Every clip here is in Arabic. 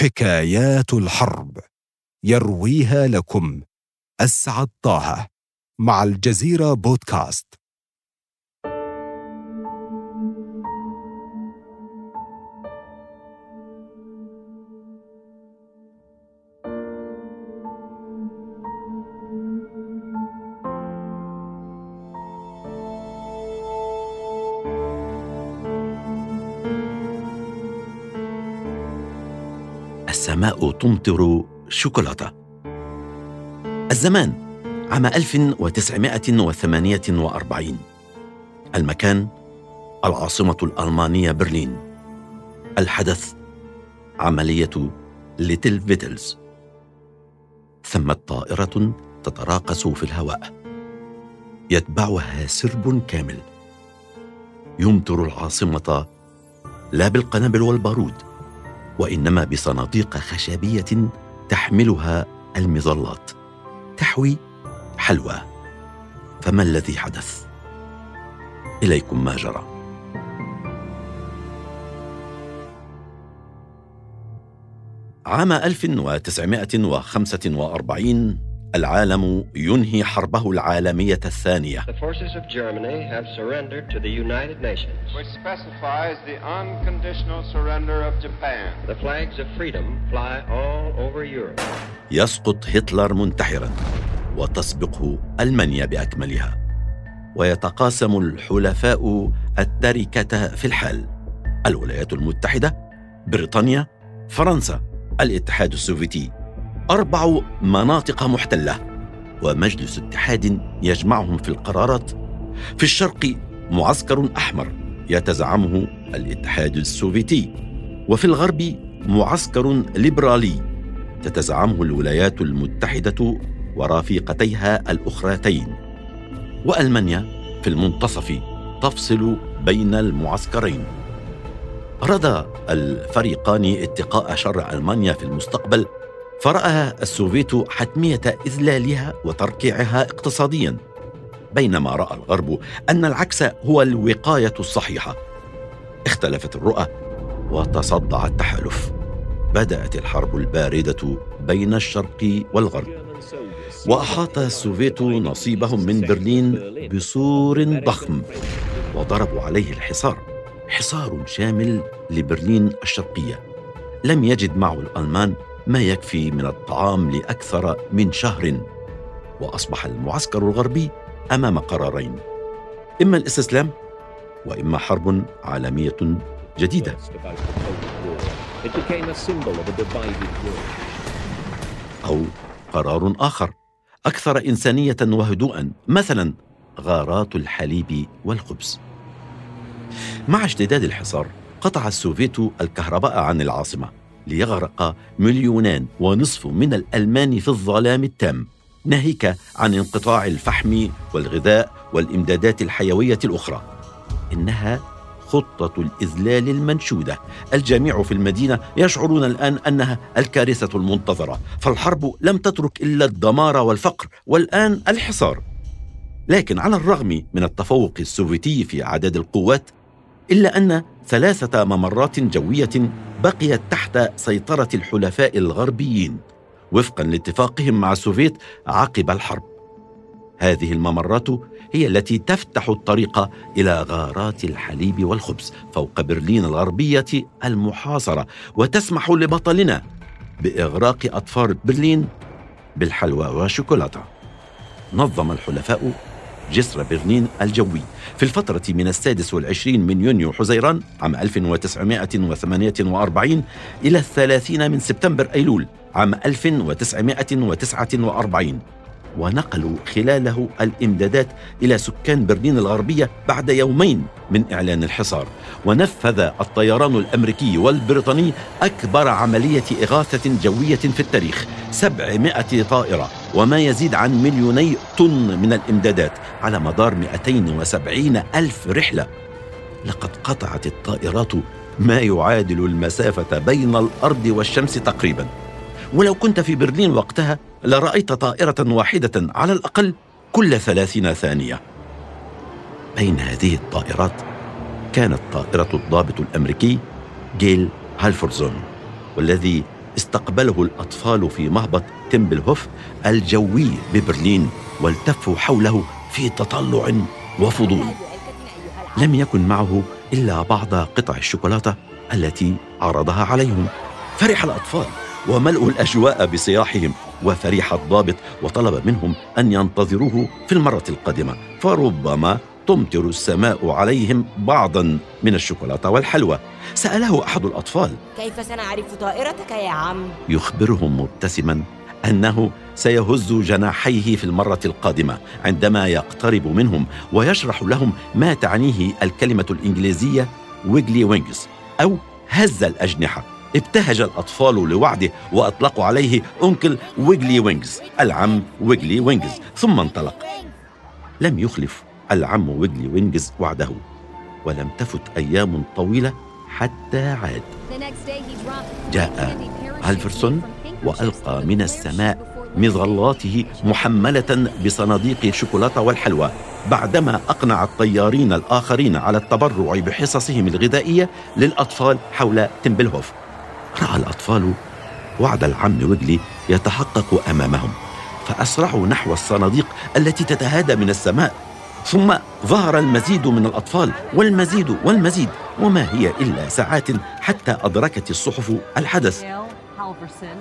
حكايات الحرب. يرويها لكم. أسعد طه. مع الجزيرة بودكاست. السماء تمطر شوكولاتة. الزمان عام 1948 المكان العاصمة الألمانية برلين. الحدث عملية Little Vittles. ثمت طائرة تتراقص في الهواء. يتبعها سرب كامل. يمطر العاصمة لا بالقنابل والبارود. وإنما بصناديق خشبية تحملها المظلات. تحوي حلوى. فما الذي حدث؟ إليكم ما جرى. عام 1945 العالم ينهي حربه العالمية الثانية The forces of Germany have surrendered to the United Nations. which specifies the unconditional surrender of Japan. The flags of freedom fly all over Europe. يسقط هتلر منتحرا وتسبقه ألمانيا بأكملها ويتقاسم الحلفاء التركة في الحال الولايات المتحدة بريطانيا فرنسا الاتحاد السوفيتي أربع مناطق محتلة ومجلس اتحاد يجمعهم في القرارات. في الشرق معسكر أحمر يتزعمه الاتحاد السوفيتي وفي الغرب معسكر ليبرالي تتزعمه الولايات المتحدة ورافقتيها الأخرتين وألمانيا في المنتصف تفصل بين المعسكرين. أراد الفريقان اتقاء شر ألمانيا في المستقبل فرأى السوفيت حتمية إذلالها وتركيعها اقتصاديا بينما رأى الغرب أن العكس هو الوقاية الصحيحة. اختلفت الرؤى وتصدع التحالف. بدأت الحرب الباردة بين الشرق والغرب. وأحاط السوفيت نصيبهم من برلين بسور ضخم وضربوا عليه الحصار. حصار شامل لبرلين الشرقية. لم يجد معه الألمان ما يكفي من الطعام لأكثر من شهر وأصبح المعسكر الغربي أمام قرارين إما الاستسلام وإما حرب عالمية جديدة. أو قرار آخر أكثر إنسانية وهدوءا مثلا غارات الحليب والخبز. مع اشتداد الحصار قطع السوفيت الكهرباء عن العاصمة. ليغرق مليونان ونصف من الألمان في الظلام التام. ناهيك عن انقطاع الفحم والغذاء والإمدادات الحيوية الأخرى. إنها خطة الإذلال المنشودة. الجميع في المدينة يشعرون الآن أنها الكارثة المنتظرة فالحرب لم تترك إلا الدمار والفقر والآن الحصار. لكن على الرغم من التفوق السوفيتي في اعداد القوات إلا أن ثلاثة ممرات جوية بقيت تحت سيطرة الحلفاء الغربيين وفقا لاتفاقهم مع السوفيت عقب الحرب. هذه الممرات هي التي تفتح الطريق إلى غارات الحليب والخبز فوق برلين الغربية المحاصرة وتسمح لبطلنا بإغراق أطفال برلين بالحلوى والشوكولاتة. نظم الحلفاء جسر برلين الجوي. في الفترة من السادس والعشرين من يونيو حزيران عام 1948 إلى الثلاثين من سبتمبر أيلول عام 1949 ونقلوا خلاله الإمدادات إلى سكان برلين الغربية بعد يومين من إعلان الحصار. ونفذ الطيران الأمريكي والبريطاني أكبر عملية إغاثة جوية في التاريخ 700 طائرة وما يزيد عن مليوني طن من الإمدادات على مدار 270 ألف رحلة. لقد قطعت الطائرات ما يعادل المسافة بين الأرض والشمس تقريبا. ولو كنت في برلين وقتها لرأيت طائرة واحدة على الأقل كل ثلاثين ثانية. بين هذه الطائرات؟ كانت طائرة الضابط الأمريكي جيل هالفورزون والذي استقبله الأطفال في مهبط تيمبلهوف الجوي ببرلين والتفوا حوله في تطلع وفضول. لم يكن معه إلا بعض قطع الشوكولاتة التي عرضها عليهم. فرح الأطفال وملؤوا الأجواء بصياحهم. وفرح الضابط وطلب منهم أن ينتظروه في المرة القادمة. فربما تمطر السماء عليهم بعضا من الشوكولاتة والحلوى. سأله أحد الأطفال. كيف سنعرف طائرتك يا عم؟ يخبرهم مبتسما أنه سيهز جناحيه في المرة القادمة عندما يقترب منهم ويشرح لهم ما تعنيه الكلمة الإنجليزية Wiggly Wings أو هز الأجنحة. ابتهج الأطفال لوعده وأطلقوا عليه Uncle Wiggly Wings العم Wiggly Wings ثم انطلق. لم يخلف العم Wiggly Wings وعده ولم تفت أيام طويلة حتى عاد. جاء هالفرسون وألقى من السماء مظلاته محملة بصناديق الشوكولاتة والحلوى. بعدما أقنع الطيارين الآخرين على التبرع بحصصهم الغذائية للأطفال حول تمبلهوف. رأى الأطفال وعد العم ويجلي يتحقق أمامهم فأسرعوا نحو الصناديق التي تتهادى من السماء ثم ظهر المزيد من الأطفال والمزيد والمزيد وما هي إلا ساعات حتى أدركت الصحف الحدث.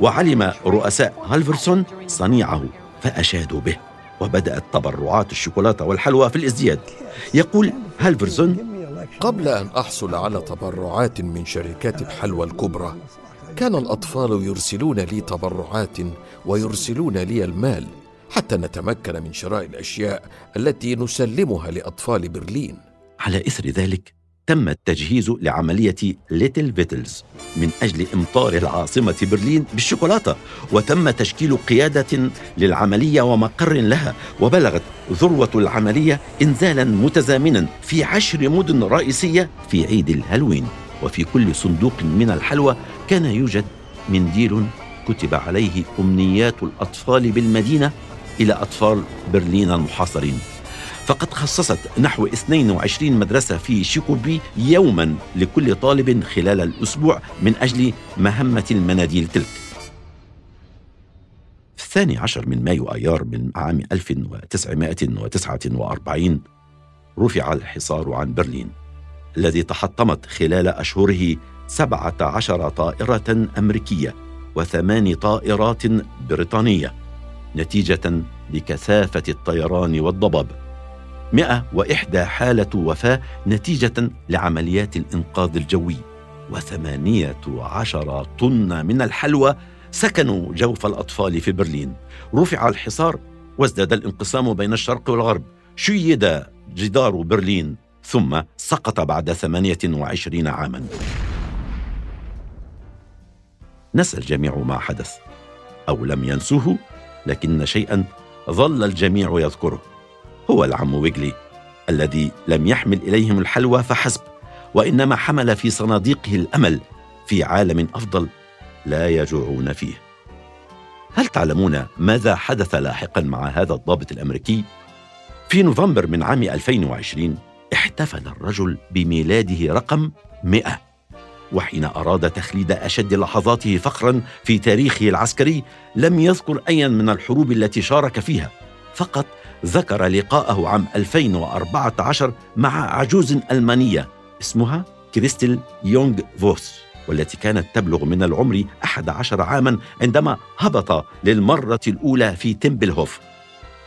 وعلم رؤساء هالفرسون صنيعه فأشادوا به وبدأت تبرعات الشوكولاتة والحلوى في الازدياد. يقول هالفرسون قبل أن أحصل على تبرعات من شركات الحلوى الكبرى كان الأطفال يرسلون لي تبرعات ويرسلون لي المال حتى نتمكن من شراء الأشياء التي نسلمها لأطفال برلين. على إثر ذلك تم التجهيز لعملية Little Vittles من أجل إمطار العاصمة برلين بالشوكولاتة وتم تشكيل قيادة للعملية ومقر لها وبلغت ذروة العملية إنزالا متزامنا في عشر مدن رئيسية في عيد الهالوين. وفي كل صندوق من الحلوى كان يوجد منديل كتب عليه أمنيات الأطفال بالمدينة إلى أطفال برلين المحاصرين. فقد خصصت نحو 22 مدرسة في شيكوبي يوما لكل طالب خلال الأسبوع من أجل مهمة المناديل تلك. الثاني عشر من مايو أيار من عام 1949 رفع الحصار عن برلين الذي تحطمت خلال أشهره 17 طائرة أمريكية وثمان طائرات بريطانية نتيجة لكثافة الطيران والضباب. 101 حالة وفاة نتيجة لعمليات الإنقاذ الجوي وثمانية عشر طن من الحلوى سكنوا جوف الأطفال في برلين. رفع الحصار وازداد الانقسام بين الشرق والغرب. شيد جدار برلين ثم سقط بعد 28 عاما. نسى الجميع ما حدث أو لم ينسوه لكن شيئا ظل الجميع يذكره. هو العم ويجلي الذي لم يحمل إليهم الحلوى فحسب وإنما حمل في صناديقه الأمل في عالم أفضل لا يجوعون فيه. هل تعلمون ماذا حدث لاحقا مع هذا الضابط الأمريكي؟ في نوفمبر من عام 2020 احتفل الرجل بميلاده رقم 100 وحين أراد تخليد أشد لحظاته فخرا في تاريخه العسكري لم يذكر أيا من الحروب التي شارك فيها. فقط ذكر لقاءه عام 2014 مع عجوز ألمانية اسمها كريستل يونغ فوس. والتي كانت تبلغ من العمر 11 عاما عندما هبط للمرة الأولى في تيمبلهوف.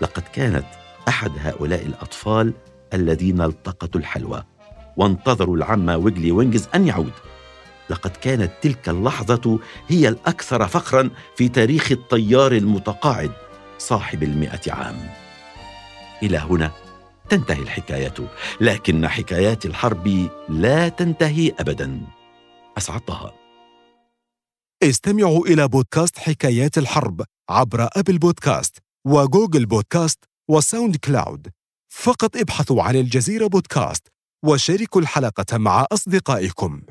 لقد كانت أحد هؤلاء الأطفال الذين التقطوا الحلوى وانتظروا العم ويجلي وينجز أن يعود. لقد كانت تلك اللحظة هي الأكثر فخرا في تاريخ الطيار المتقاعد صاحب المئة عام. إلى هنا تنتهي الحكاية لكن حكايات الحرب لا تنتهي أبدا. أسعد طه استمعوا إلى بودكاست حكايات الحرب عبر أبل بودكاست وجوجل بودكاست وساوند كلاود. فقط ابحثوا عن الجزيرة بودكاست وشاركوا الحلقة مع أصدقائكم.